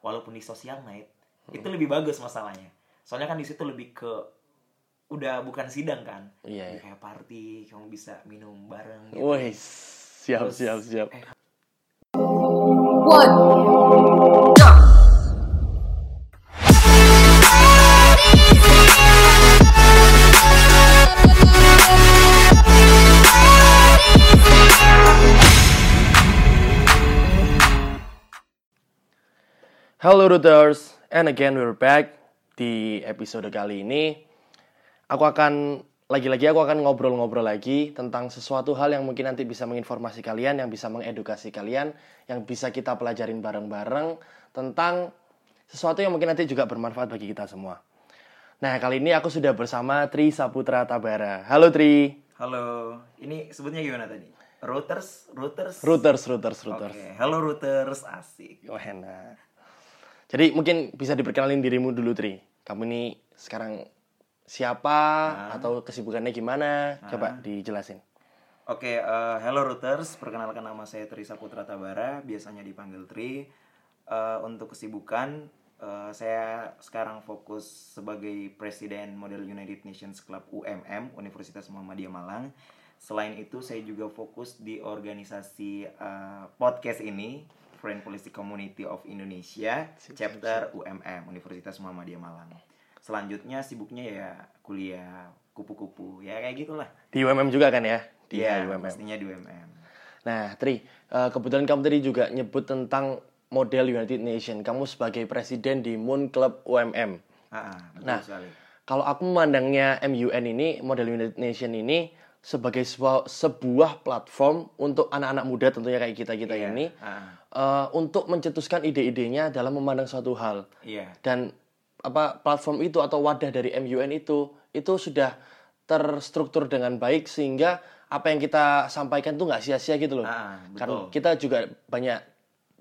walaupun di sosial night itu lebih bagus masalahnya soalnya kan di situ lebih ke udah bukan sidang kan Iya, Lebih kayak party kamu bisa minum bareng gitu. Siap Terus, siap siap. eh, Halo Rooters, and again we're back di episode kali ini. Aku akan lagi-lagi aku akan ngobrol-ngobrol lagi tentang sesuatu hal yang mungkin nanti bisa menginformasi kalian, yang bisa mengedukasi kalian, yang bisa kita pelajarin bareng-bareng tentang sesuatu yang mungkin nanti juga bermanfaat bagi kita semua. Nah, kali ini aku sudah bersama Tri Saputra Tabara. Halo Tri. halo ini sebutnya gimana tadi routers routers Rooters, rooters, Oke, rooters. halo routers asik Wah, enak. Jadi mungkin bisa diperkenalin dirimu dulu Tri. Kamu ini sekarang siapa atau kesibukannya gimana? Coba dijelasin. Oke, eh, hello Routers, perkenalkan nama saya Tri Saputra Tabara, biasanya dipanggil Tri. Eh, untuk kesibukan, eh, saya sekarang fokus sebagai Presiden Model United Nations Club UMM, Universitas Muhammadiyah Malang. Selain itu, saya juga fokus di organisasi eh, podcast ini, Friend Policy Community of Indonesia, chapter UMM, Universitas Muhammadiyah Malang. Selanjutnya sibuknya ya kuliah, kupu-kupu, ya kayak gitulah. Di UMM juga kan ya? Di Iya, UMM. pastinya di UMM. Nah, Tri, eh, kebetulan kamu tadi juga nyebut tentang model United Nation. Kamu sebagai presiden di Moon Club UMM. Ah, betul Nah, sekali. Kalau aku memandangnya MUN ini, model United Nation ini sebagai sebuah, sebuah platform untuk anak-anak muda tentunya kayak kita-kita Iya, ini ah, eh, untuk mencetuskan ide-idenya dalam memandang suatu hal. iya, dan apa platform itu atau wadah dari MUN itu itu sudah terstruktur dengan baik sehingga apa yang kita sampaikan tuh nggak sia-sia gitu loh. Ah, Kan betul. kita juga banyak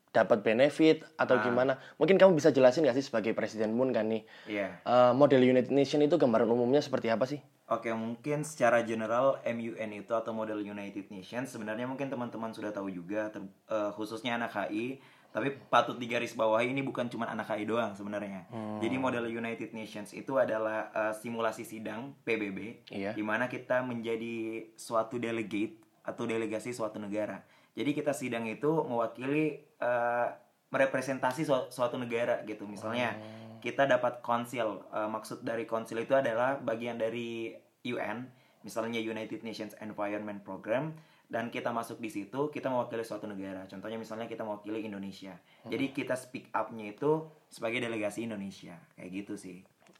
dapat benefit atau Ah. gimana. Mungkin kamu bisa jelasin nggak sih sebagai Presiden Moon kan nih iya. eh, model United Nation itu gambaran umumnya seperti apa sih? Oke, mungkin secara general MUN itu atau model United Nations sebenarnya mungkin teman-teman sudah tahu juga ter- eh, khususnya anak HI, tapi patut digaris bawahi ini bukan cuma anak HI doang sebenarnya. Jadi model United Nations itu adalah eh, simulasi sidang PBB Iya. di mana kita menjadi suatu delegate atau delegasi suatu negara. Jadi kita sidang itu mewakili eh, merepresentasi su- suatu negara gitu. Misalnya kita dapat konsil. Eh, maksud dari konsil itu adalah bagian dari UN, misalnya United Nations Environment Program dan kita masuk di situ kita mewakili suatu negara. Contohnya misalnya kita mewakili Indonesia. Jadi kita speak up-nya itu sebagai delegasi Indonesia. Kayak gitu sih.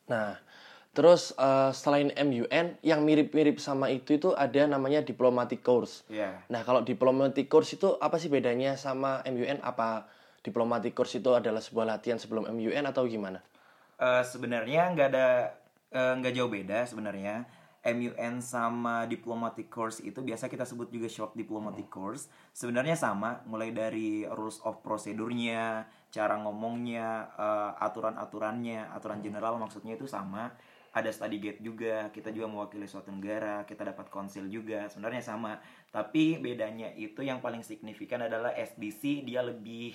Nah, terus eh, selain MUN yang mirip-mirip sama itu itu ada namanya diplomatic course. Iya. Nah, kalau diplomatic course itu apa sih bedanya sama MUN? Apa diplomatic course itu adalah sebuah latihan sebelum MUN atau gimana? Eh, sebenarnya nggak ada eh, nggak jauh beda sebenarnya MUN sama diplomatic course itu biasa kita sebut juga short diplomatic course sebenarnya sama mulai dari rules of prosedurnya cara ngomongnya eh, aturan-aturannya aturan general maksudnya itu sama ada study gate juga kita juga mewakili suatu negara kita dapat konsil juga sebenarnya sama. Tapi bedanya itu yang paling signifikan adalah SDC dia lebih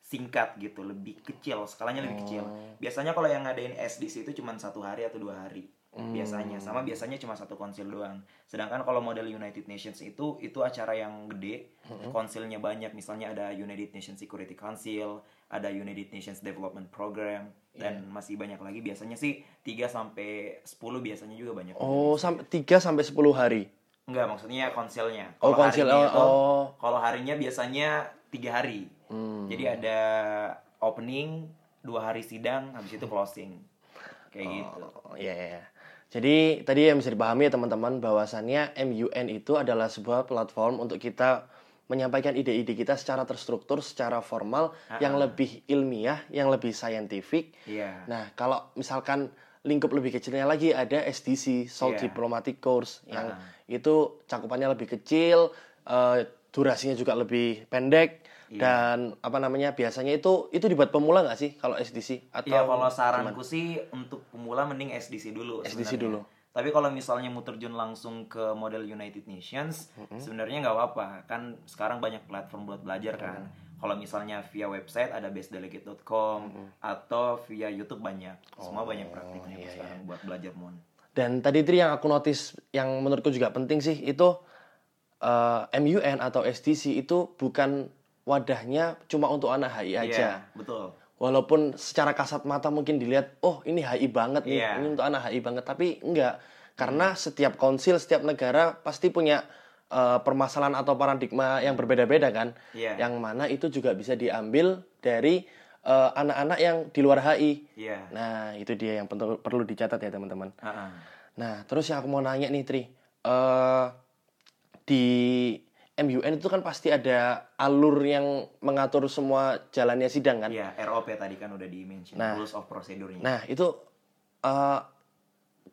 singkat gitu lebih kecil skalanya lebih kecil. Biasanya kalau yang ngadain SDC itu cuma satu hari atau dua hari biasanya. Sama biasanya cuma satu konsil doang. Sedangkan kalau model United Nations itu itu acara yang gede konsilnya banyak. Misalnya ada United Nations Security Council ada United Nations Development Program dan masih banyak lagi biasanya sih 3 sampai 10 biasanya juga banyak Oh, sampai 3 sampai 10 hari. Enggak, maksudnya konsilnya. Oh, harinya oh, itu- oh. Kalau harinya biasanya tiga hari. Hmm. Jadi ada opening, dua hari sidang, habis itu closing. Kayak gitu. Oh, iya, iya, iya. Jadi tadi yang bisa dipahami ya teman-teman bahwasannya MUN itu adalah sebuah platform untuk kita menyampaikan ide-ide kita secara terstruktur, secara formal, yang lebih ilmiah, yang lebih scientific. Iya. Nah, kalau misalkan lingkup lebih kecilnya lagi ada SDC, South Iya. Diplomatic Course, yang Ah. itu cakupannya lebih kecil, eh, durasinya juga lebih pendek, Iya. dan apa namanya biasanya itu itu dibuat pemula nggak sih kalau SDC? Atau Iya, kalau saranku sih untuk pemula mending SDC dulu. SDC sebenarnya. dulu. Tapi kalau misalnya mau terjun langsung ke model United Nations, sebenarnya nggak apa-apa. Kan sekarang banyak platform buat belajar kan. Kalau misalnya via website ada bestdelegate.com atau via YouTube banyak. Semua banyak praktiknya iya, sekarang buat belajar Moon. Dan tadi Tri yang aku notice yang menurutku juga penting sih itu eh, MUN atau SDC itu bukan wadahnya cuma untuk anak HI aja. Iya, betul. Walaupun secara kasat mata mungkin dilihat, oh ini HI banget nih, Iya. ini untuk anak HI banget, tapi enggak. Karena setiap konsil, setiap negara pasti punya eh, permasalahan atau paradigma yang berbeda-beda kan. Iya. Yang mana itu juga bisa diambil dari eh, anak-anak yang di luar HI. Iya. Nah, itu dia yang perlu perlu dicatat ya teman-teman. Ha-ha. Nah, terus yang aku mau nanya nih, Tri. Eh di MUN itu kan pasti ada alur yang mengatur semua jalannya sidang kan? Iya, ROP tadi kan udah di-mention, Nah. rules of procedure-nya. Nah, itu eh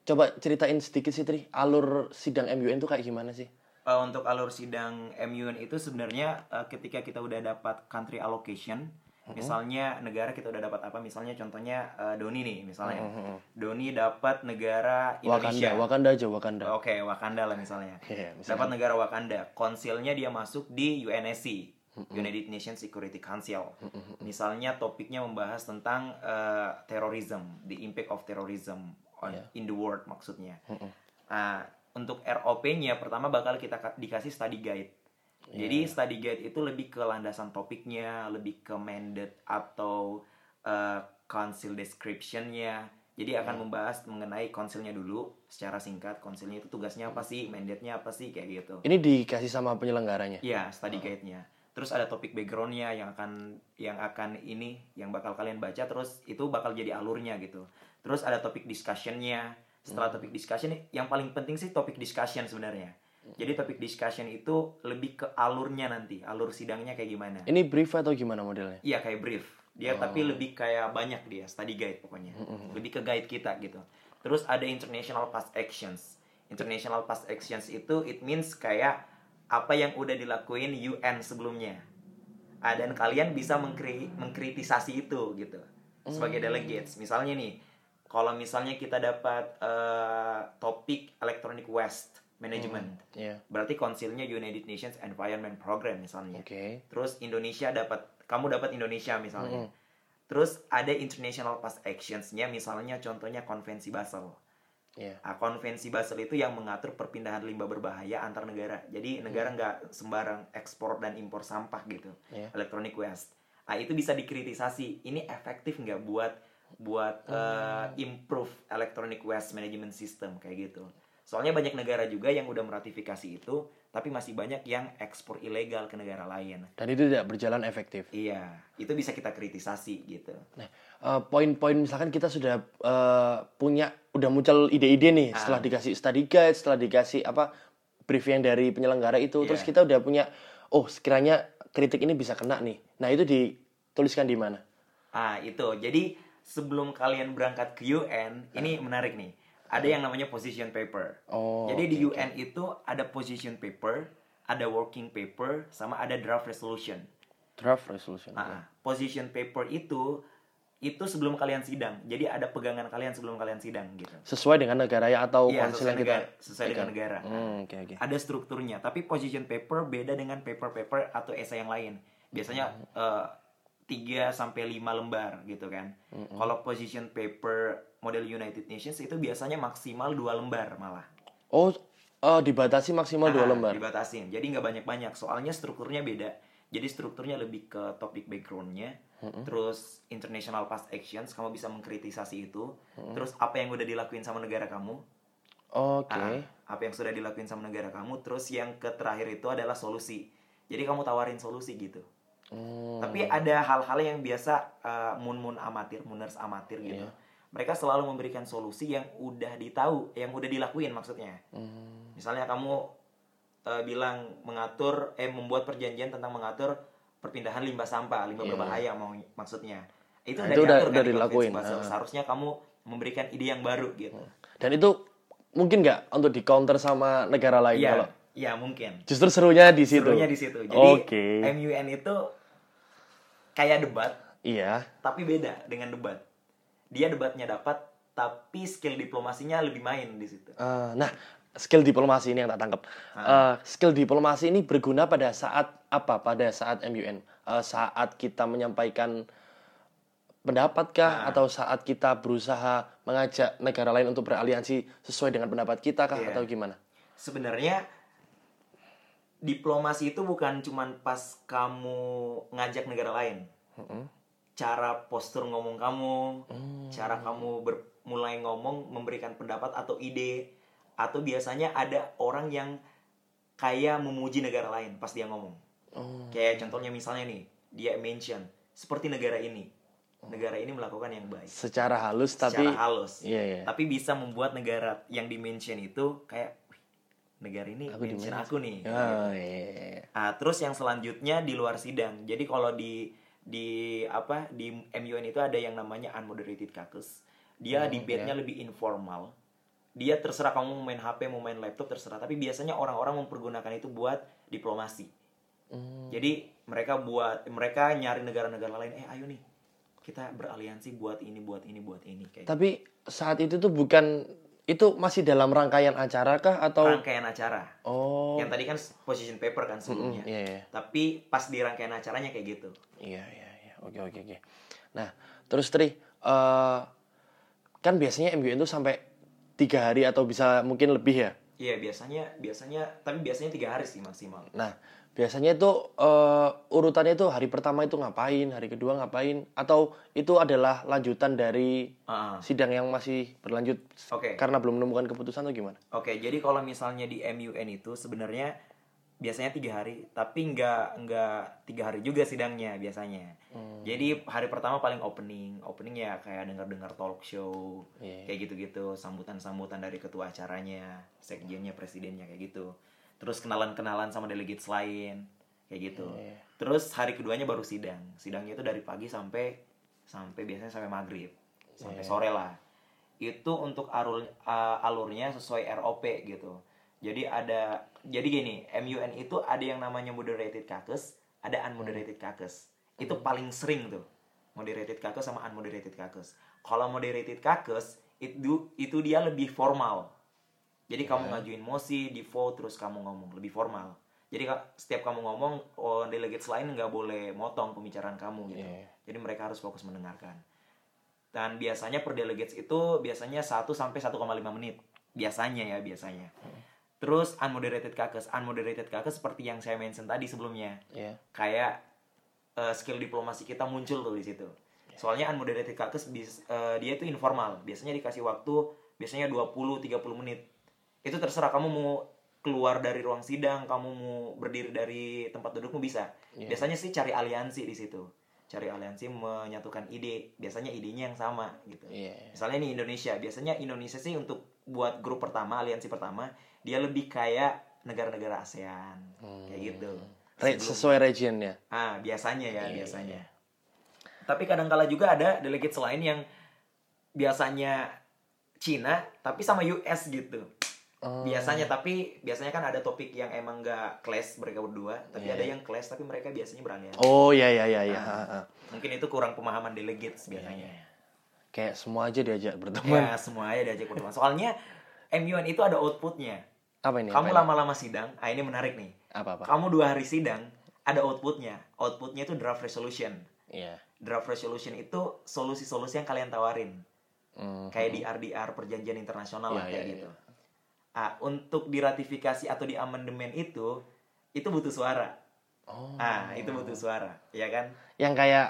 coba ceritain sedikit sih, Tri. Alur sidang MUN itu kayak gimana sih? Eh, untuk alur sidang MUN itu sebenarnya eh, ketika kita udah dapat country allocation, misalnya negara kita udah dapat apa, misalnya contohnya eh, Doni nih, misalnya Doni dapat negara Indonesia. Wakanda, Wakanda aja, Wakanda. Oke, Wakanda lah misalnya. Iya, misalnya. Dapat negara Wakanda, konsilnya dia masuk di UNSC, United Nations Security Council. Misalnya topiknya membahas tentang eh, terrorism, the impact of terrorism on Iya. in the world maksudnya. Nah, untuk ROP-nya pertama bakal kita ka- dikasih study guide. Iya, Jadi study guide itu lebih ke landasan topiknya, lebih ke mandate atau eh, council description-nya. Jadi Iya. akan membahas mengenai konsilnya dulu secara singkat. Konsilnya itu tugasnya apa sih, mandate-nya apa sih kayak gitu. Ini dikasih sama penyelenggaranya. Iya, study guide-nya. Terus ada topik background-nya yang akan yang akan ini yang bakal kalian baca terus itu bakal jadi alurnya gitu. Terus ada topik discussion-nya. Setelah topik discussion yang paling penting sih topik discussion sebenarnya. Jadi topik discussion itu lebih ke alurnya nanti, alur sidangnya kayak gimana. Ini brief atau gimana modelnya? Iya kayak brief. Dia tapi lebih kayak banyak dia study guide pokoknya. Lebih ke guide kita gitu. Terus ada international past actions. International past actions itu it means kayak apa yang udah dilakuin UN sebelumnya. Ah, dan kalian bisa mengkri- mengkritisasi itu gitu sebagai delegates. Misalnya nih, kalau misalnya kita dapat eh, topik electronic waste management, Iya. berarti konsilnya United Nations Environment Program misalnya. Oke. Terus Indonesia dapat kamu dapat Indonesia misalnya. Terus ada international past actions-nya misalnya contohnya konvensi Basel. Iya. Nah, konvensi Basel itu yang mengatur perpindahan limbah berbahaya antar negara. Jadi negara nggak sembarang ekspor dan impor sampah gitu. Iya. Electronic waste. Nah, itu bisa dikritisasi. Ini efektif nggak buat buat eh, improve electronic waste management system kayak gitu. Soalnya banyak negara juga yang udah meratifikasi itu, tapi masih banyak yang ekspor ilegal ke negara lain. Dan itu tidak berjalan efektif. Iya, itu bisa kita kritisasi gitu. Nah, eh, poin-poin misalkan kita sudah eh, punya udah muncul ide-ide nih Ah. setelah dikasih study guide, setelah dikasih apa brief yang dari penyelenggara itu, terus Iya. kita udah punya oh sekiranya kritik ini bisa kena nih. Nah, itu dituliskan di mana? Ah, itu. Jadi sebelum kalian berangkat ke UN, ini menarik nih. Ada yang namanya position paper. Oh, Jadi di UN itu ada position paper, ada working paper, sama ada draft resolution. Draft resolution. Ah, position paper itu itu sebelum kalian sidang. Jadi ada pegangan kalian sebelum kalian sidang gitu. Sesuai dengan negara ya atau Iya, konsil yang kita negara, sesuai dengan negara. Hmm, oke oke. ada strukturnya tapi position paper beda dengan paper-paper atau esai yang lain biasanya eh, 3 sampai 5 lembar gitu kan kalau position paper model United Nations itu biasanya maksimal dua lembar malah. Oh, eh, dibatasi maksimal dua Ah, lembar. dibatasin jadi nggak banyak-banyak. Soalnya strukturnya beda. Jadi strukturnya lebih ke topik backgroundnya. Terus international past actions kamu bisa mengkritisasi itu. Terus apa yang udah dilakuin sama negara kamu? Oke. Ah, apa yang sudah dilakuin sama negara kamu? Terus yang ke terakhir itu adalah solusi. Jadi kamu tawarin solusi gitu. Hmm, tapi ada hal-hal yang biasa uh, mun-mun amatir muners amatir gitu. Iya. Mereka selalu memberikan solusi yang udah ditahu yang udah dilakuin maksudnya hmm, misalnya kamu uh, bilang mengatur eh membuat perjanjian tentang mengatur perpindahan limbah sampah limbah Iya. berbahaya mau maksudnya itu Nah, udah itu udah- diatur udah kan di dilakuin. Ah. seharusnya kamu memberikan ide yang baru gitu Dan itu mungkin nggak untuk di counter sama negara lain Iya, kalau iya mungkin. justru serunya di situ. Serunya di situ. Jadi Oke. MUN itu kayak debat, Iya. tapi beda dengan debat. Dia debatnya dapat, tapi skill diplomasinya lebih main di situ. Eh, nah, skill diplomasi ini yang tak tangkap. Eh, skill diplomasi ini berguna pada saat apa? Pada saat MUN, Eh, saat kita menyampaikan pendapatkah atau saat kita berusaha mengajak negara lain untuk beraliansi sesuai dengan pendapat kita kah Iya. atau gimana? sebenarnya diplomasi itu bukan cuman pas kamu ngajak negara lain cara postur ngomong kamu cara kamu ber- mulai ngomong memberikan pendapat atau ide. Atau biasanya ada orang yang kayak memuji negara lain pas dia ngomong. Oh. kayak contohnya misalnya nih dia mention seperti negara ini. Negara ini melakukan yang baik. Secara halus tapi secara halus. Iya, iya. tapi bisa membuat negara yang dimention itu kayak "Wih, negara ini Aku mention di-mention." aku nih. Oh, iya. Ah, terus yang selanjutnya di luar sidang. Jadi kalau di di apa di MUN itu ada yang namanya unmoderated caucus. Dia debate-nya lebih informal. Dia terserah kamu mau main HP mau main laptop terserah. Tapi biasanya orang-orang mempergunakan itu buat diplomasi. Hmm. jadi mereka buat mereka nyari negara-negara lain eh ayo nih kita beraliansi buat ini buat ini buat ini kayak Tapi saat itu tuh bukan itu masih dalam rangkaian acara kah atau? Rangkaian acara. Oh. Yang tadi kan position paper kan sebelumnya. iya iya. Tapi pas di rangkaian acaranya kayak gitu. Iya iya iya. Oke oke oke. Nah terus Tri eh, kan biasanya MUN itu sampai tiga hari atau bisa mungkin lebih ya? Iya biasanya biasanya tapi biasanya tiga hari sih maksimal. Nah biasanya itu eh, urutannya itu hari pertama itu ngapain hari kedua ngapain atau itu adalah lanjutan dari Ah, sidang yang masih berlanjut Oke. karena belum menemukan keputusan atau gimana Oke, jadi kalau misalnya di MUN itu sebenarnya biasanya tiga hari, tapi nggak nggak tiga hari juga sidangnya biasanya. Jadi hari pertama paling opening, opening ya kayak dengar-dengar talk show, Iya. kayak gitu-gitu, sambutan-sambutan dari ketua acaranya, sekjennya, presidennya kayak gitu. Terus kenalan-kenalan sama delegates lain, kayak gitu. Iya. Terus hari keduanya baru sidang, sidangnya itu dari pagi sampai sampai biasanya sampai maghrib, sampai sore lah itu untuk alur uh, alurnya sesuai ROP gitu. Jadi ada jadi gini, MUN itu ada yang namanya moderated caucus, ada unmoderated caucus. Itu paling sering tuh. Moderated caucus sama unmoderated caucus. Kalau moderated caucus itu itu dia lebih formal. Jadi kamu ngajuin mosi, di vote terus kamu ngomong lebih formal. Jadi setiap kamu ngomong, oh, delegates lain nggak boleh motong pembicaraan kamu gitu. Iya. Jadi mereka harus fokus mendengarkan. Dan biasanya per delegates itu biasanya 1 sampai 1,5 menit. Biasanya ya, biasanya. Terus unmoderated caucus. Unmoderated caucus seperti yang saya mention tadi sebelumnya. Iya. Kayak eh, skill diplomasi kita muncul tuh di situ. Soalnya unmoderated caucus bis- eh, dia itu informal. Biasanya dikasih waktu biasanya 20 30 menit. Itu terserah kamu mau keluar dari ruang sidang, kamu mau berdiri dari tempat dudukmu bisa. Iya. Biasanya sih cari aliansi di situ. Cari aliansi menyatukan ide. Biasanya idenya yang sama gitu. Iya. Misalnya nih Indonesia, biasanya Indonesia sih untuk buat grup pertama, aliansi pertama, dia lebih kayak negara-negara ASEAN, kayak gitu. Re- sesuai regionnya. Ah, biasanya ya, Iya, biasanya. Tapi kadang-kala juga ada delegates lain yang biasanya Cina tapi sama US gitu. Oh. Biasanya tapi biasanya kan ada topik yang emang gak clash mereka berdua, tapi Iya. ada yang clash tapi mereka biasanya beraliansi. Oh iya iya iya iya. Ah. Mungkin itu kurang pemahaman delegates biasanya. Kayak semua aja diajak berteman. Ya, semuanya diajak berteman. Soalnya MUN itu ada outputnya. Apa ini? Kamu lama-lama sidang, ah ini menarik nih. Apa apa? Kamu dua hari sidang, ada outputnya. Outputnya itu draft resolution. Iya. Draft resolution itu solusi-solusi yang kalian tawarin. Hmm. Kayak di RDR perjanjian internasional lah Iya, kayak iya, gitu. Ah, untuk diratifikasi atau di amandemen itu itu butuh suara. Oh. Ah, itu butuh suara, ya kan? Yang kayak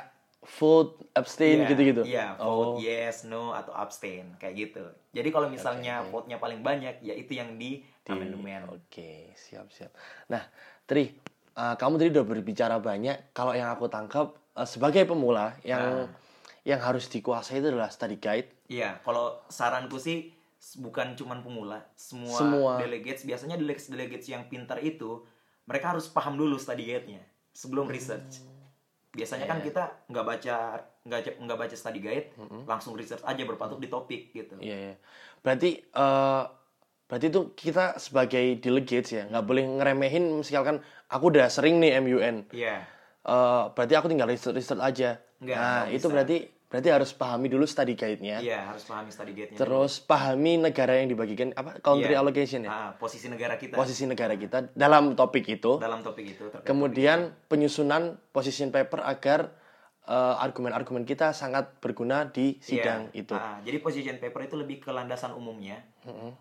vote, abstain Iya, gitu-gitu. Iya, Oh. vote yes, no atau abstain kayak gitu. Jadi kalau misalnya vote-nya paling banyak, ya itu yang di, Di- amandemen. Oke, siap siap. Nah, Tri, eh, kamu tadi udah berbicara banyak. Kalau yang aku tangkap eh, sebagai pemula yang Ah. yang harus dikuasai itu adalah study guide. Iya, kalau saranku sih bukan cuman pemula, semua, Semua. delegates biasanya delegates delegates yang pintar itu mereka harus paham dulu study guide-nya sebelum research. Biasanya kan kita nggak baca nggak nggak baca study guide, langsung research aja berpatok di topik gitu. Iya, iya. Berarti eh berarti itu kita sebagai delegates ya, nggak boleh ngeremehin misalkan aku udah sering nih MUN. Iya. Eh berarti aku tinggal research research aja. Nggak, nah, itu bisa. berarti berarti harus pahami dulu study guide-nya. Iya, harus pahami study guide-nya. Terus pahami negara yang dibagikan apa country Iya. allocation ya. Ah, posisi negara kita Posisi negara kita dalam topik itu. dalam topik itu. Kemudian penyusunan position paper agar eh, argumen-argumen kita sangat berguna di sidang Iya. itu. Ah, jadi position paper itu lebih ke landasan umumnya,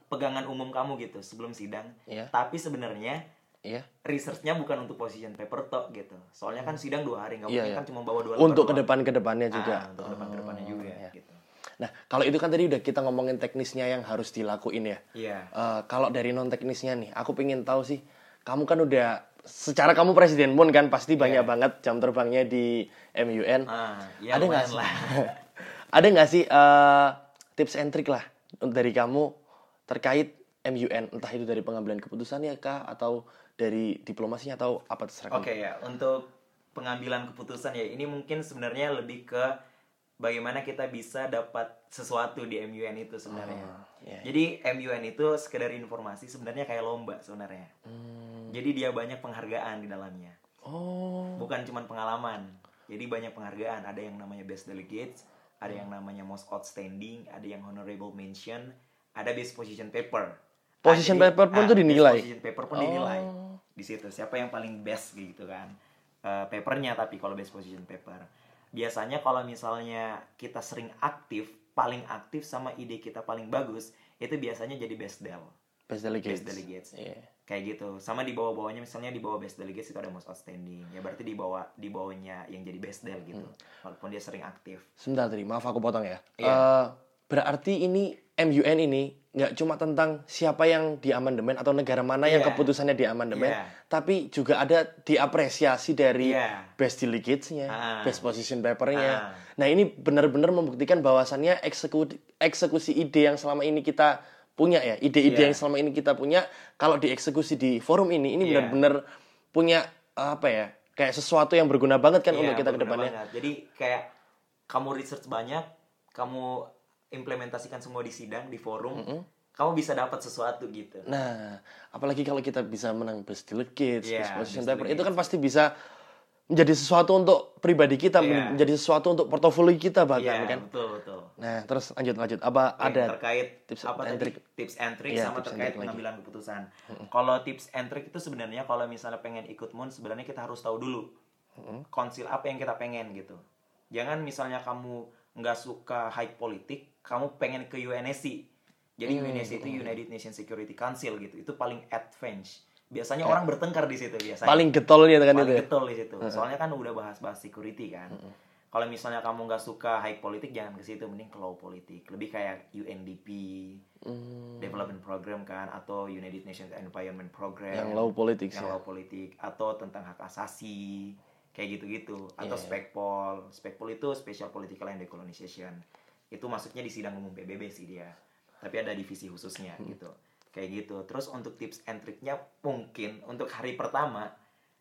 pegangan umum kamu gitu sebelum sidang. Iya. Tapi sebenarnya Iya. researchnya bukan untuk position paper tok gitu. Soalnya kan sidang dua hari, nggak Iya, mungkin iya. kan cuma bawa dua Untuk ke depan ke depannya juga. Ah, untuk ke depan ke depannya juga iya. gitu. Nah, kalau itu kan tadi udah kita ngomongin teknisnya yang harus dilakuin ya. Iya. Eh, kalau dari non teknisnya nih, aku pengen tahu sih, kamu kan udah secara kamu presiden pun kan pasti banyak banget jam terbangnya di MUN. Iya. Ah, ya ada nggak sih? ada nggak sih eh, tips and trick lah dari kamu terkait MUN, entah itu dari pengambilan keputusannya kah atau dari diplomasinya atau apa terserah Oke kamu. ya, untuk pengambilan keputusan ya ini mungkin sebenarnya lebih ke bagaimana kita bisa dapat sesuatu di MUN itu sebenarnya. Oh, iya, iya. Jadi MUN itu sekedar informasi sebenarnya kayak lomba sebenarnya. Hmm. Jadi dia banyak penghargaan di dalamnya. Oh, Bukan cuma pengalaman. Jadi banyak penghargaan. Ada yang namanya best delegates, ada yang namanya most outstanding, ada yang honorable mention, ada best position paper. Ah, Position jadi- paper pun ah, tuh dinilai? Position paper pun dinilai Oh. Di situ. Siapa yang paling best gitu kan? Eh, papernya tapi kalau best position paper. Biasanya kalau misalnya kita sering aktif, paling aktif sama ide kita paling bagus, itu biasanya jadi best del. best delegates. Best delegates. Iya. Kayak gitu. Sama di bawah-bawahnya misalnya di bawah best delegates itu ada most outstanding. Ya berarti di bawah di bawahnya yang jadi best del gitu. Hmm. Walaupun dia sering aktif. Sebentar tadi, maaf aku potong ya. Iya. Eh, berarti ini MUN ini nggak cuma tentang siapa yang di amandemen atau negara mana yang Iya. keputusannya di amandemen, Iya. tapi juga ada diapresiasi dari Iya. best delegates-nya, Ah. best position paper-nya. Ah. Nah ini benar-benar membuktikan bahwasannya eksekusi, eksekusi ide yang selama ini kita punya ya, ide-ide Iya. yang selama ini kita punya, kalau dieksekusi di forum ini, ini Iya. benar-benar punya apa ya, kayak sesuatu yang berguna banget kan Iya, untuk kita ke depannya. Jadi kayak kamu research banyak, kamu implementasikan semua di sidang, di forum, kamu bisa dapat sesuatu gitu. Nah, apalagi kalau kita bisa menang best delegates, Iya, best position best paper, itu kan pasti bisa menjadi sesuatu untuk pribadi kita, Iya. menjadi sesuatu untuk portofolio kita bahkan Iya, kan. betul betul. Nah, terus lanjut lanjut apa Oke, ada terkait tips apa and tips and trick Iya, sama terkait trick lagi. pengambilan keputusan. Kalau tips and trick itu sebenarnya kalau misalnya pengen ikut moon sebenarnya kita harus tahu dulu konsil apa yang kita pengen gitu. Jangan misalnya kamu nggak suka high politik, kamu pengen ke UNSC. Jadi UNSC itu United Nations Security Council gitu. Itu paling advance. Biasanya orang bertengkar di situ biasanya paling getolnya kan paling itu. ya? getol di situ. Soalnya kan udah bahas-bahas security kan. Kalau misalnya kamu nggak suka high politik jangan ke situ, mending ke low politik. Lebih kayak UNDP, Hmm, Development Program kan, atau United Nations Environment Program. yang low politics yang ya. low politik atau tentang hak asasi kayak gitu-gitu atau Iya. spekpol spekpol itu special political and decolonization itu masuknya di sidang umum PBB sih dia tapi ada divisi khususnya Hmm. gitu kayak gitu terus untuk tips and triknya mungkin untuk hari pertama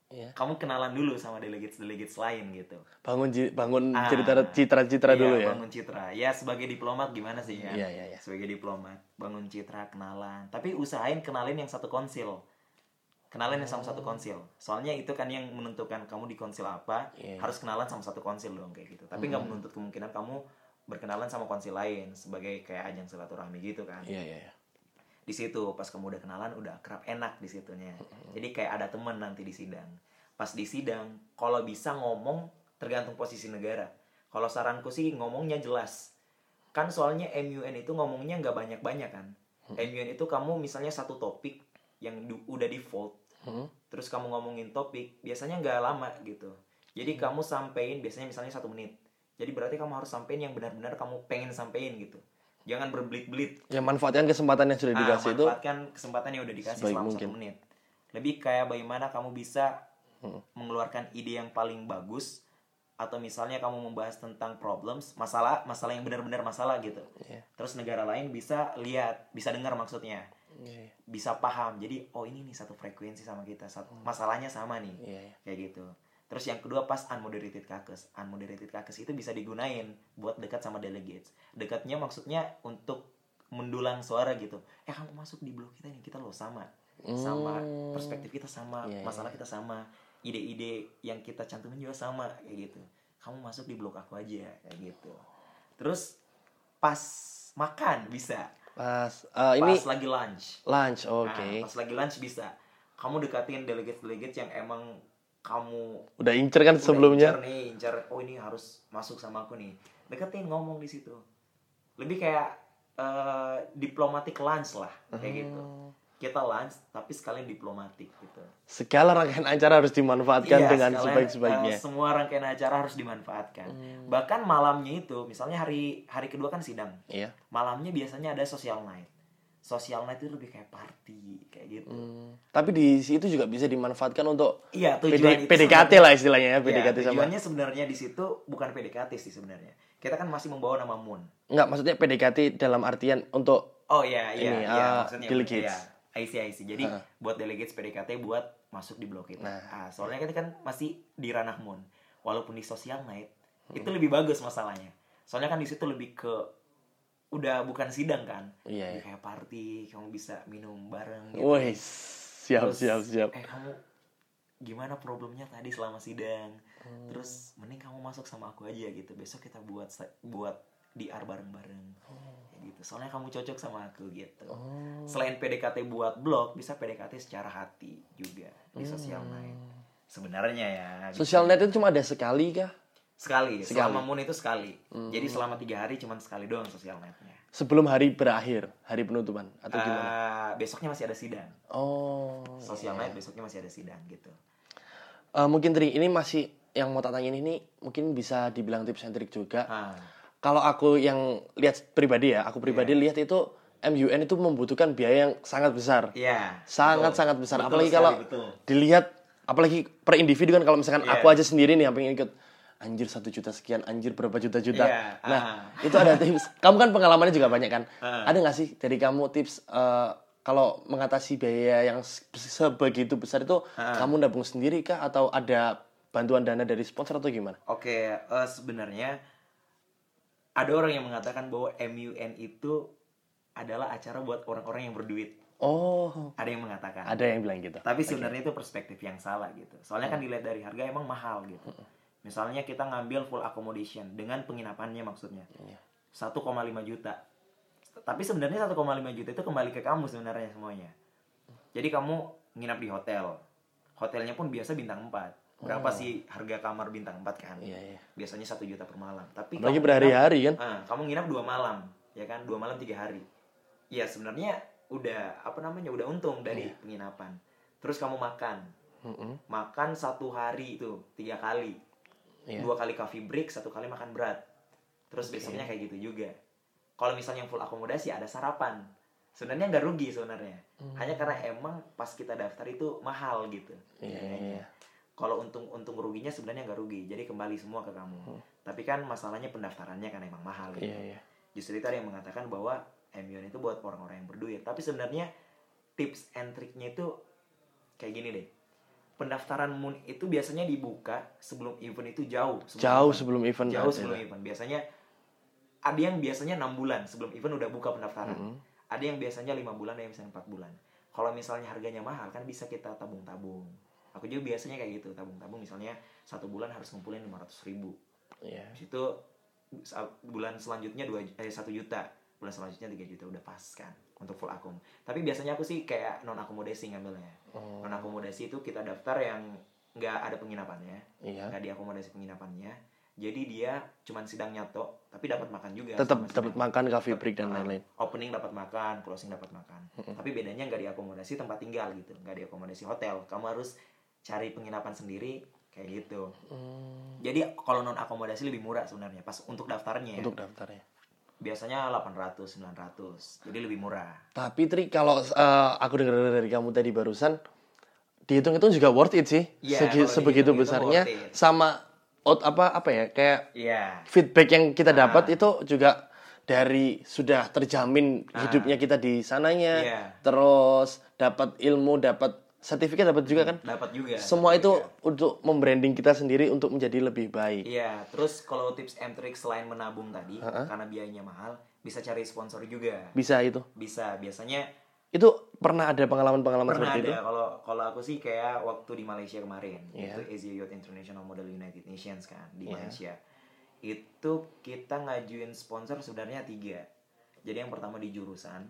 Iya. kamu kenalan dulu sama delegates delegates lain gitu Bangun bangun Ah. cerita citra-citra Iya, dulu ya. bangun citra ya sebagai diplomat gimana sih ya Iya, iya, iya. sebagai diplomat bangun citra kenalan tapi usahain kenalin yang satu konsil kenalin yang sama satu Oh. konsil soalnya itu kan yang menentukan kamu di konsil apa Iya. harus kenalan sama satu konsil dong kayak gitu tapi nggak menuntut kemungkinan kamu berkenalan sama konsil lain sebagai kayak ajang silaturahmi gitu kan. Iya, iya, iya. di situ pas kamu udah kenalan udah kerap enak di situnya. Jadi kayak ada temen nanti di sidang. Pas di sidang kalau bisa ngomong tergantung posisi negara. Kalau saranku sih ngomongnya jelas. Kan soalnya MUN itu ngomongnya nggak banyak banyak kan MUN itu kamu misalnya satu topik yang du- udah Hmm. terus kamu ngomongin topik biasanya nggak lama gitu. Jadi kamu sampein biasanya misalnya satu menit jadi berarti kamu harus sampein yang benar-benar kamu pengen sampein gitu jangan berbelit-belit Ya manfaatkan kesempatan yang sudah Ah, dikasih itu. manfaatkan kesempatan yang udah dikasih selama mungkin. satu menit. Lebih kayak bagaimana kamu bisa Hmm. mengeluarkan ide yang paling bagus atau misalnya kamu membahas tentang problems, masalah, masalah yang benar-benar masalah gitu. Iya. Terus negara lain bisa lihat, bisa dengar maksudnya, Iya, iya. bisa paham. Jadi oh ini nih satu frekuensi sama kita, satu masalahnya sama nih, Iya, iya. kayak gitu. Terus yang kedua pas unmoderated caucus. Unmoderated caucus itu bisa digunain buat dekat sama delegates. Dekatnya maksudnya untuk mendulang suara gitu. Eh kamu masuk di blok kita nih, kita loh sama. Sama Hmm. perspektif kita sama, Iya, iya, masalah kita sama, ide-ide yang kita cantumin juga sama kayak gitu. Kamu masuk di blok aku aja kayak gitu. Terus pas makan bisa. Pas ini Pas lagi lunch. lunch, Nah, oke. pas lagi lunch bisa. Kamu dekatin delegate-delegate yang emang kamu Udah incer kan udah sebelumnya. incer nih, incer oh ini harus masuk sama aku nih. Deketin ngomong di situ. Lebih kayak eh, diplomatic lunch lah, kayak gitu. Hmm. Kita lunch tapi sekalian diplomatik gitu. Segala rangkaian acara harus dimanfaatkan Iya, dengan sekalian, sebaik-sebaiknya. eh, semua rangkaian acara harus dimanfaatkan. Hmm. Bahkan malamnya itu, misalnya hari hari kedua kan sidang. Iya. Malamnya biasanya ada social night. Social night itu lebih kayak party kayak gitu. Hmm. Tapi di situ juga bisa dimanfaatkan untuk Iya, PD PDKT lah istilahnya ya, Iya, PDKT sama. tujuannya sebenarnya di situ bukan PDKT sih sebenarnya. Kita kan masih membawa nama Moon. Enggak, maksudnya PDKT dalam artian untuk Oh iya iya Ini, iya ah, maksudnya delegates. Iya. I see, I see. Jadi Ah. buat delegates PDKT buat masuk di blok itu. Nah. Ah, soalnya kita kan masih di ranah Moon. Walaupun di social night Hmm. itu lebih bagus masalahnya. Soalnya kan di situ lebih ke udah bukan sidang kan. Iya, iya. kayak party, kamu bisa minum bareng gitu. Wih, siap Terus, siap siap. Eh kamu gimana problemnya tadi selama sidang? Hmm. Terus mending kamu masuk sama aku aja gitu. Besok kita buat buat DR bareng-bareng. Kayak gitu. Soalnya kamu cocok sama aku gitu. Oh. Selain PDKT buat blog, bisa PDKT secara hati juga di sosial night. Sebenarnya ya. gitu. Hmm. Social net itu cuma ada sekali kah? Sekali, Sekali. Hmm. selama moon itu sekali. Jadi selama tiga hari cuma sekali doang sosial nightnya. Sebelum hari berakhir, hari penutupan atau gimana? Eh, besoknya masih ada sidang. Oh. Sosial night besoknya masih ada sidang gitu. Eh, mungkin Tri, ini masih yang mau tak tanyain ini mungkin bisa dibilang tips and trick juga. Ah, Kalau aku yang lihat pribadi ya, aku pribadi Iya. lihat itu MUN itu membutuhkan biaya yang sangat besar. iya. sangat betul. sangat besar Betul apalagi sekali, kalau betul. dilihat apalagi per individu kan kalau misalkan Iya. aku aja sendiri nih yang pengen ikut anjir satu juta sekian anjir berapa juta juta Iya, nah ah. itu ada tips kamu kan pengalamannya juga banyak kan Ah. ada nggak sih dari kamu tips eh, kalau mengatasi biaya yang se- sebegitu besar itu Ah. kamu nabung sendiri kah atau ada bantuan dana dari sponsor atau gimana Oke, eh, sebenarnya ada orang yang mengatakan bahwa MUN itu adalah acara buat orang-orang yang berduit. oh Ada yang mengatakan. ada yang bilang gitu Tapi sebenarnya itu perspektif yang salah gitu. Soalnya kan dilihat dari harga emang mahal gitu. Misalnya kita ngambil full accommodation dengan penginapannya maksudnya. Iya. 1,5 juta. Tapi sebenarnya 1,5 juta itu kembali ke kamu sebenarnya semuanya. Jadi kamu nginap di hotel. Hotelnya pun biasa bintang 4. Berapa sih harga kamar bintang 4 kan? Iya iya Biasanya 1 juta per malam. Tapi kamu berhari-hari kan ah, kamu nginap dua malam, ya kan? Dua malam tiga hari. Ya sebenarnya udah apa namanya? Udah untung dari Iya. penginapan. Terus kamu makan. Mm-mm. Makan satu hari itu tiga kali. Iya. Dua kali coffee break, satu kali makan berat. Terus besoknya kayak gitu juga. Kalau misalnya yang full akomodasi ada sarapan. Sebenarnya nggak rugi sebenarnya. Hanya karena emang pas kita daftar itu mahal gitu. Iya, biayanya. iya. Kalau untung untung ruginya sebenarnya nggak rugi. Jadi kembali semua ke kamu. Tapi kan masalahnya pendaftarannya kan emang mahal gitu. iya iya Justru itu ada yang mengatakan bahwa MUN itu buat orang-orang yang berduit. Tapi sebenarnya tips and triknya itu kayak gini deh. Pendaftaran Moon itu biasanya dibuka sebelum event itu jauh. sebelum jauh event. sebelum event jauh ada. sebelum event. Biasanya ada yang biasanya enam bulan sebelum event udah buka pendaftaran. Mm-mm. Ada yang biasanya lima bulan, ada yang biasanya empat bulan. Kalau misalnya harganya mahal kan bisa kita tabung-tabung. Aku juga biasanya kayak gitu tabung-tabung. Misalnya satu bulan harus ngumpulin lima ratus ribu. iya itu sa- bulan selanjutnya dua eh satu juta bulan selanjutnya 3 juta udah pas kan untuk full akum. Tapi biasanya aku sih kayak non akomodasi ngambilnya. Oh. non akomodasi itu kita daftar yang nggak ada penginapannya iya. nggak diakomodasi penginapannya. Jadi dia cuman sidang nyato tapi dapat makan juga tetap dapat makan coffee break dan Ah, lain-lain? opening dapat makan closing dapat makan. Tapi bedanya nggak diakomodasi tempat tinggal gitu nggak diakomodasi hotel. Kamu harus cari penginapan sendiri kayak gitu. Hmm, jadi kalau non akomodasi lebih murah sebenarnya pas untuk daftarnya. Ya. untuk daftarnya biasanya 800 900 jadi lebih murah Tapi Tri, kalau eh, aku dengar dari kamu tadi barusan, dihitung itu juga worth it sih. Iya, Segi- sebegitu besarnya sama out apa apa ya kayak iya feedback yang kita Ah. dapat itu juga dari sudah terjamin hidupnya kita di sananya, Ah. Iya. terus dapat ilmu, dapat sertifikat dapat juga kan. dapat juga Semua itu juga. untuk membranding kita sendiri untuk menjadi lebih baik. iya terus kalau tips and trick selain menabung tadi karena biayanya mahal bisa cari sponsor juga Bisa itu. bisa biasanya Itu pernah ada pengalaman-pengalaman pernah seperti itu? ada kalau kalau aku sih kayak waktu di Malaysia kemarin Iya. itu Asia Youth International Model United Nations kan di Iya. Malaysia itu kita ngajuin sponsor sebenarnya tiga jadi yang pertama di jurusan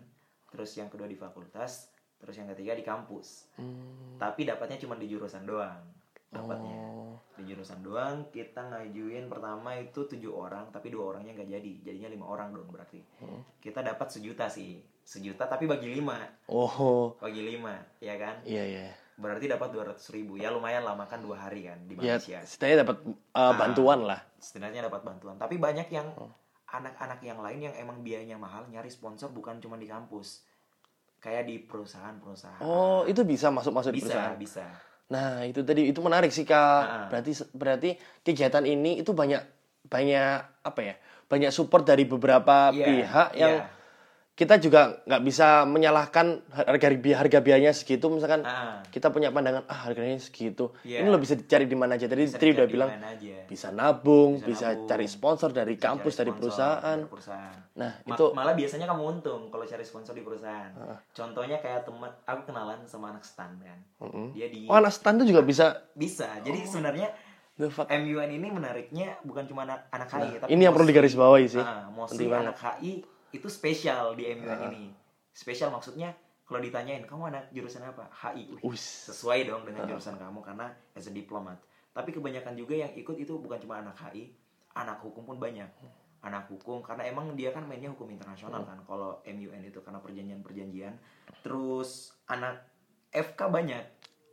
terus yang kedua di fakultas terus yang ketiga di kampus Hmm. tapi dapatnya cuma di jurusan doang dapatnya Oh. di jurusan doang kita ngajuin pertama itu tujuh orang tapi dua orangnya nggak jadi jadinya lima orang dong berarti Hmm. kita dapat sejuta sih sejuta tapi bagi lima Oh. bagi lima ya kan Iya iya. berarti dapat dua ratus ribu ya lumayan lah makan dua hari kan di Ya, Malaysia setidaknya dapat uh, bantuan lah. setidaknya dapat bantuan tapi banyak yang Oh. anak-anak yang lain yang emang biayanya mahal nyari sponsor bukan cuma di kampus kayak di perusahaan-perusahaan Oh, itu bisa masuk-masuk di bisa perusahaan. bisa Nah, itu tadi itu menarik sih, Kak. Ah. Berarti berarti kegiatan ini itu banyak banyak apa ya? Banyak support dari beberapa Iya, pihak yang iya. Kita juga nggak bisa menyalahkan harga harga biayanya segitu misalkan Ah. kita punya pandangan ah harganya segitu. Iya. Ini lo bisa dicari di mana aja. Tadi Tri udah bilang aja. bisa nabung, Bisa bisa, nabung, cari sponsor dari Bisa kampus, cari dari sponsor, perusahaan. dari perusahaan. Nah, Ma- itu malah biasanya kamu untung kalau cari sponsor di perusahaan. Contohnya kayak teman aku kenalan sama anak stan kan. Dia di Oh, anak stand tuh juga bisa bisa. Jadi sebenarnya the fuck. MUN ini menariknya bukan cuma anak anak HI tapi Nah, ini yang perlu digarisbawahi sih. Ah, mostly anak HI itu spesial di MUN ini. Spesial maksudnya kalau ditanyain kamu anak jurusan apa? HI. Wis. sesuai dong dengan jurusan kamu karena as a diplomat. Tapi kebanyakan juga yang ikut itu bukan cuma anak HI, anak hukum pun banyak. Anak hukum karena emang dia kan mainnya hukum internasional kan. Kalau MUN itu karena perjanjian-perjanjian. Terus anak FK banyak.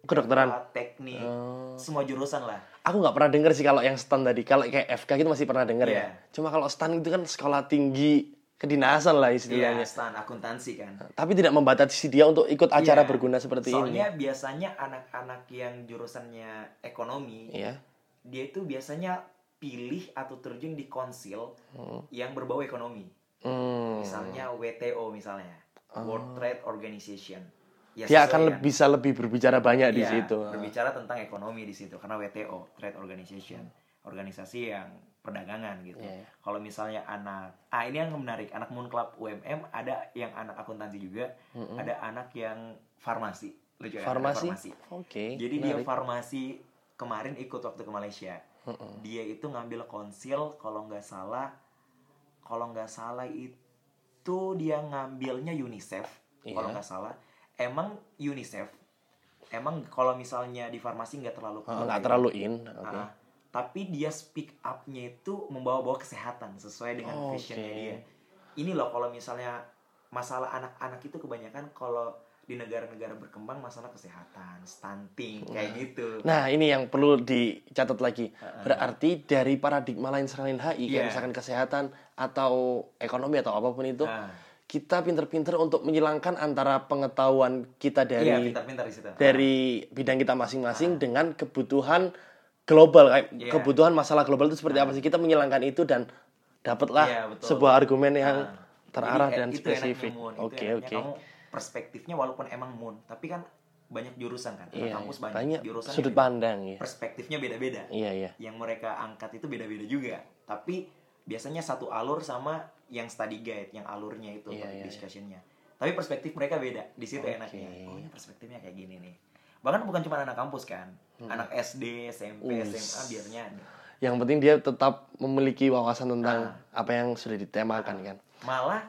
Kedokteran. Teknik, Oh. semua jurusan lah. Aku nggak pernah denger sih kalau yang stand tadi. Kalau kayak FK gitu masih pernah denger ya. Iya. Cuma kalau stand itu kan sekolah tinggi kedinasan lah Iya, istilahnya. stan akuntansi kan. Tapi tidak membatasi dia untuk ikut acara Iya. berguna seperti Soalnya biasanya anak-anak yang jurusannya ekonomi, ini. Iya. dia itu biasanya pilih atau terjun di konsil yang berbau ekonomi. Hmm. Misalnya WTO misalnya, World Trade Organization. Ya, Dia akan kan? lebih bisa lebih berbicara banyak di Iya, situ. Berbicara tentang ekonomi di situ karena WTO, Trade Organization, organisasi yang perdagangan gitu. Iya, iya. Kalau misalnya anak, ah ini yang menarik, anak Moon Club UMM ada yang anak akuntansi juga, ada anak yang farmasi. Lucu ya, Farmasi? Oke. Jadi dia menarik. farmasi kemarin ikut waktu ke Malaysia. Dia itu ngambil konsil kalau nggak salah, kalau nggak salah itu dia ngambilnya UNICEF. Kalau Iya. nggak salah, emang UNICEF, emang kalau misalnya di farmasi nggak terlalu cool nggak ya. terlalu in. Oke. Ah, tapi dia speak up-nya itu membawa-bawa kesehatan sesuai dengan Oh, visionnya oke. dia. Ini loh kalau misalnya masalah anak-anak itu kebanyakan kalau di negara-negara berkembang masalah kesehatan, stunting kayak gitu. Nah, ini yang perlu dicatat lagi. Berarti dari paradigma lain selain HI, kayak Iya. misalkan kesehatan atau ekonomi atau apa pun itu, Nah, kita pinter-pinter untuk menyilangkan antara pengetahuan kita dari iya pintar-pintar di situ. dari bidang kita masing-masing dengan kebutuhan global kayak Iya. kebutuhan masalah global itu seperti apa sih kita menyilangkan itu dan dapatlah Iya, betul. sebuah argumen yang Nah, terarah jadi, dan itu enaknya spesifik. Oke oke. Perspektifnya walaupun emang moon, tapi kan banyak jurusan kan. Iya, kampus iya. banyak, banyak jurusan sudut pandang ya. Perspektifnya beda-beda. Iya iya. yang mereka angkat itu beda-beda juga tapi biasanya satu alur sama yang study guide yang alurnya itu Iya, topik iya, discussionnya tapi perspektif mereka beda di situ Oke. enaknya oh perspektifnya kayak gini nih bahkan bukan cuma anak kampus kan anak SD SMP Hmm. SMA biarnya ada Yang penting dia tetap memiliki wawasan tentang Ah. apa yang sudah ditemakan kan. malah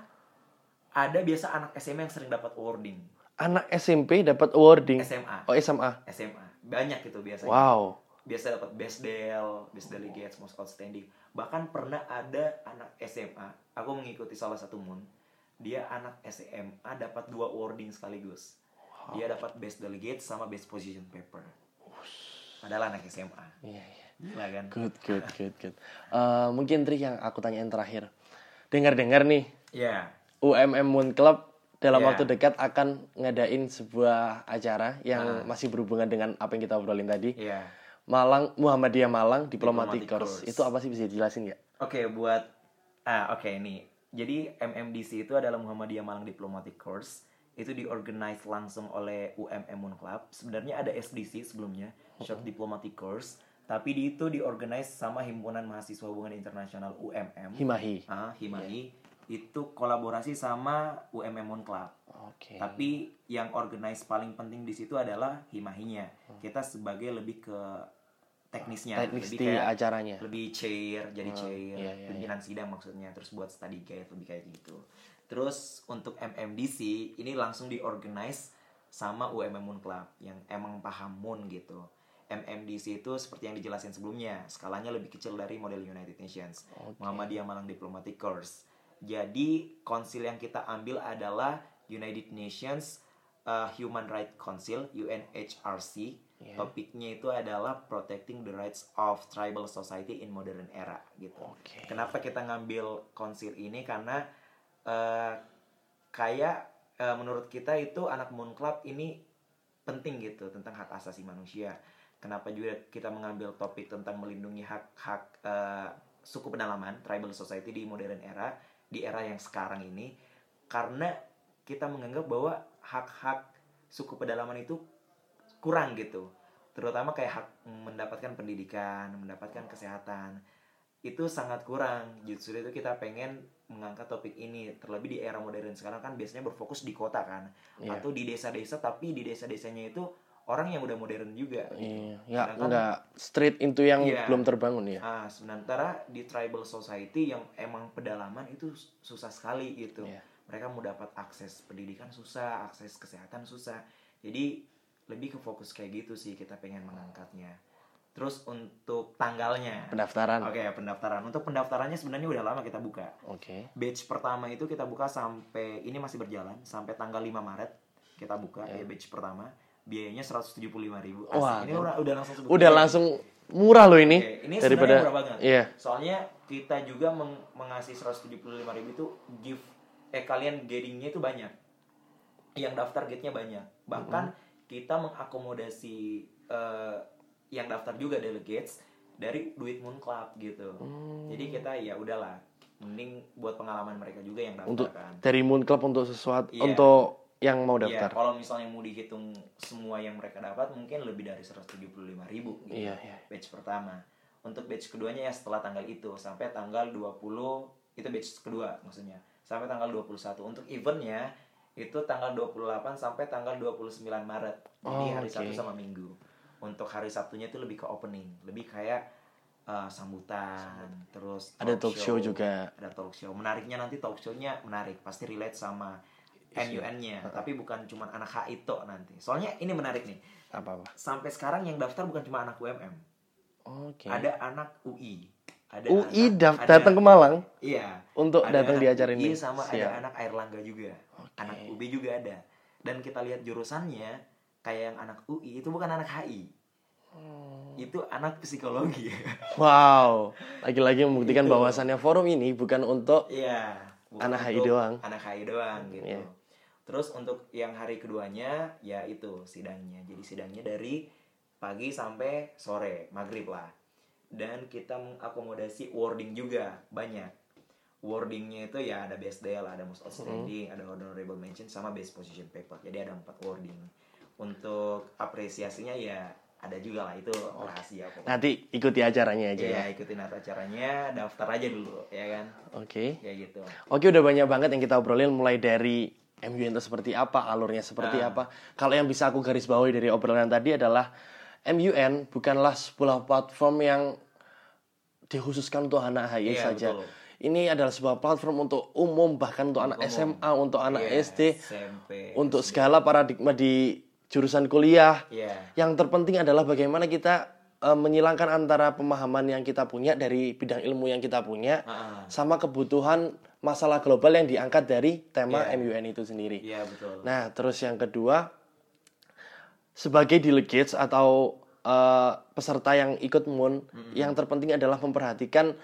ada biasa anak SMA yang sering dapat awarding Anak SMP dapat awarding. SMA Oh SMA. SMA banyak itu biasanya Wow. biasa dapat best del, best delegates, most outstanding. Bahkan pernah ada anak SMA, aku mengikuti salah satu moon, dia anak SMA dapat dua awarding sekaligus. Dia dapat best delegate sama best position paper. Padahal anak SMA. Iya iya. Gila kan? Good good good good. Eh, mungkin trik yang aku tanyain terakhir. Dengar-dengar nih Ya. UMM Moon Club dalam Ya. waktu dekat akan ngadain sebuah acara yang masih berhubungan dengan apa yang kita obrolin tadi. Ya. Malang Muhammadiyah Malang Diplomatic, Diplomatic Course. Course. Itu apa sih bisa dijelasin nggak? Oke, buat ah oke nih. Jadi MMDC itu adalah Muhammadiyah Malang Diplomatic Course. Itu diorganize langsung oleh UMM Moon Club. Sebenarnya ada SDC sebelumnya, Short Diplomatic Course, tapi di itu diorganize sama Himpunan Mahasiswa Hubungan Internasional UMM. Himahi. Ah, Himai. Itu kolaborasi sama UMM Moon Club. Oke. Tapi yang organize paling penting di situ adalah himahinya. Kita sebagai lebih ke teknisnya teknis lebih di kayak acaranya lebih chair jadi chair iya, iya, pimpinan sidang maksudnya terus buat study guide lebih kayak gitu terus untuk MMDC ini langsung diorganize sama UMM Moon Club yang emang paham Moon gitu. MMDC itu seperti yang dijelasin sebelumnya skalanya lebih kecil dari model United Nations. Muhammadiyah Malang Diplomatic Course jadi konsil yang kita ambil adalah United Nations uh, Human Rights Council UNHRC Iya. topiknya itu adalah protecting the rights of tribal society in modern era gitu. Oke. kenapa kita ngambil konsil ini? Karena eh, kayak eh, menurut kita itu anak Moon Club ini penting gitu tentang hak asasi manusia. Kenapa juga kita mengambil topik tentang melindungi hak-hak eh, suku pedalaman tribal society di modern era di era yang sekarang ini karena kita menganggap bahwa hak-hak suku pedalaman itu kurang gitu. Terutama kayak hak mendapatkan pendidikan mendapatkan kesehatan itu sangat kurang. Justru itu kita pengen mengangkat topik ini terlebih di era modern sekarang kan biasanya berfokus di kota kan Iya. atau di desa-desa tapi di desa-desanya itu orang yang udah modern juga Iya, nggak Sedangkan- nggak straight into yang Iya. belum terbangun ya. Ah, sementara di tribal society yang emang pedalaman itu susah sekali gitu. Iya. Mereka mau dapat akses pendidikan susah, akses kesehatan susah. Jadi lebih ke fokus kayak gitu sih kita pengen mengangkatnya. Terus untuk tanggalnya. Pendaftaran. Oke, pendaftaran. Untuk pendaftarannya sebenarnya udah lama kita buka. Oke. Batch pertama itu kita buka sampai ini masih berjalan sampai tanggal 5 Maret kita buka ya batch pertama. Biayanya 175.000. Asik. Wah, ini udah udah langsung Udah langsung murah loh ini Oke, ini daripada murah banget. Iya. Soalnya kita juga meng mengasih 175.000 itu gift eh kalian gettingnya itu banyak. Yang daftar gate-nya banyak. Bahkan kita mengakomodasi eh, yang daftar juga delegates dari duit Moon Club gitu. Hmm. Jadi kita ya udahlah, mending buat pengalaman mereka juga yang daftar Untuk kan. dari Moon Club untuk sesuatu Iya. untuk yang mau Iya, daftar. kalau misalnya mau dihitung semua yang mereka dapat mungkin lebih dari 175.000 ribu gitu. Iya, iya. Batch pertama. Untuk batch keduanya ya setelah tanggal itu sampai tanggal 20 itu batch kedua maksudnya. Sampai tanggal 21. Untuk eventnya itu tanggal 28 sampai tanggal 29 Maret. Jadi Oh, hari oke. Sabtu sama Minggu. Untuk hari Sabtunya itu lebih ke opening, lebih kayak uh, sambutan, terus Ada talk show juga. ada talk show. Menariknya nanti talk show-nya menarik, pasti relate sama MUN-nya, tapi bukan cuma anak HI tok nanti. Soalnya ini menarik nih. Apa apa? Sampai sekarang yang daftar bukan cuma anak UMM. Oke. Ada anak UI. Ada UI anak- daf- ada- datang ke Malang Iya. untuk Ada datang di anak acara UI ini. sama Siap. ada anak Airlangga juga. Anak UB juga ada. Dan kita lihat jurusannya kayak yang anak UI itu bukan anak HI. Hmm. Itu anak psikologi. Wow, lagi-lagi membuktikan Gitu. bahwasannya forum ini bukan untuk Iya. bukan Anak HI untuk doang. Anak HI doang gitu. Iya. Terus untuk yang hari keduanya ya itu sidangnya. Jadi sidangnya dari pagi sampai sore, maghrib lah. Dan kita mengakomodasi wording juga banyak. Wordingnya itu ya ada best deal, ada most outstanding, ada honorable mention sama best position paper. Jadi ada empat wording. Untuk apresiasinya ya ada juga lah itu rahasia pokoknya. nanti ikuti acaranya aja Iya, ya. ikutin acaranya, daftar aja dulu, ya kan? Oke. Kayak gitu. Oke, udah banyak banget yang kita obrolin mulai dari MUN itu seperti apa, alurnya seperti Ah. apa. Kalau yang bisa aku garis bawahi dari obrolan tadi adalah MUN bukanlah sebuah platform yang dikhususkan untuk anak HI Iya, saja. betul. Ini adalah sebuah platform untuk umum bahkan untuk anak umum. SMA, untuk anak Iya, SD, SMP, untuk segala paradigma di jurusan kuliah. Iya. Yang terpenting adalah bagaimana kita eh, menyilangkan antara pemahaman yang kita punya dari bidang ilmu yang kita punya Ah, sama kebutuhan masalah global yang diangkat dari tema Iya. MUN itu sendiri. Iya betul. Nah, terus yang kedua sebagai delegates atau eh, peserta yang ikut MUN, yang terpenting adalah memperhatikan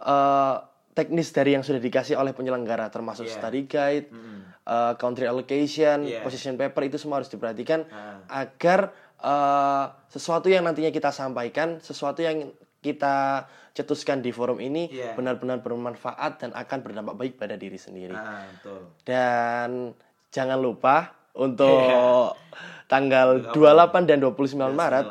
eh, teknis dari yang sudah dikasih oleh penyelenggara termasuk Iya. study guide, Mm-mm. eh, country allocation, Iya. position paper itu semua harus diperhatikan Ah. agar eh, sesuatu yang nantinya kita sampaikan, sesuatu yang kita cetuskan di forum ini Iya. benar-benar bermanfaat dan akan berdampak baik pada diri sendiri. Ah, betul. Dan jangan lupa untuk Iya. tanggal 28 dan 29 Maret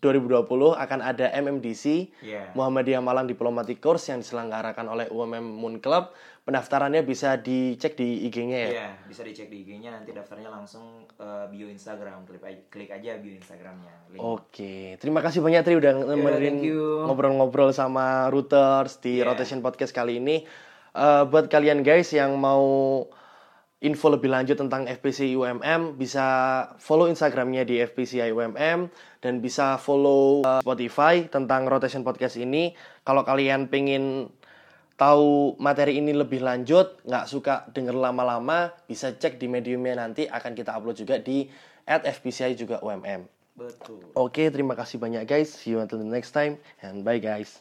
2020 akan ada MMDC Iya. Muhammadiyah Malang Diplomatic Course yang diselenggarakan oleh UMM Moon Club. Pendaftarannya bisa dicek di IG-nya ya. Iya, bisa dicek di IG-nya nanti daftarnya langsung eh, bio Instagram. Klik aja, klik aja bio Instagramnya. Oke, terima kasih banyak Tri udah nemenin thank you. ngobrol-ngobrol sama Routers di Yeah. Rotation Podcast kali ini. Eh, buat kalian guys yang mau info lebih lanjut tentang FPC UMM bisa follow Instagramnya di FPC UMM dan bisa follow eh, Spotify tentang Rotation Podcast ini. Kalau kalian pengen tahu materi ini lebih lanjut, nggak suka denger lama-lama, bisa cek di mediumnya nanti akan kita upload juga di at FPCI juga UMM. Betul. Oke, terima kasih banyak guys. See you until the next time and bye guys.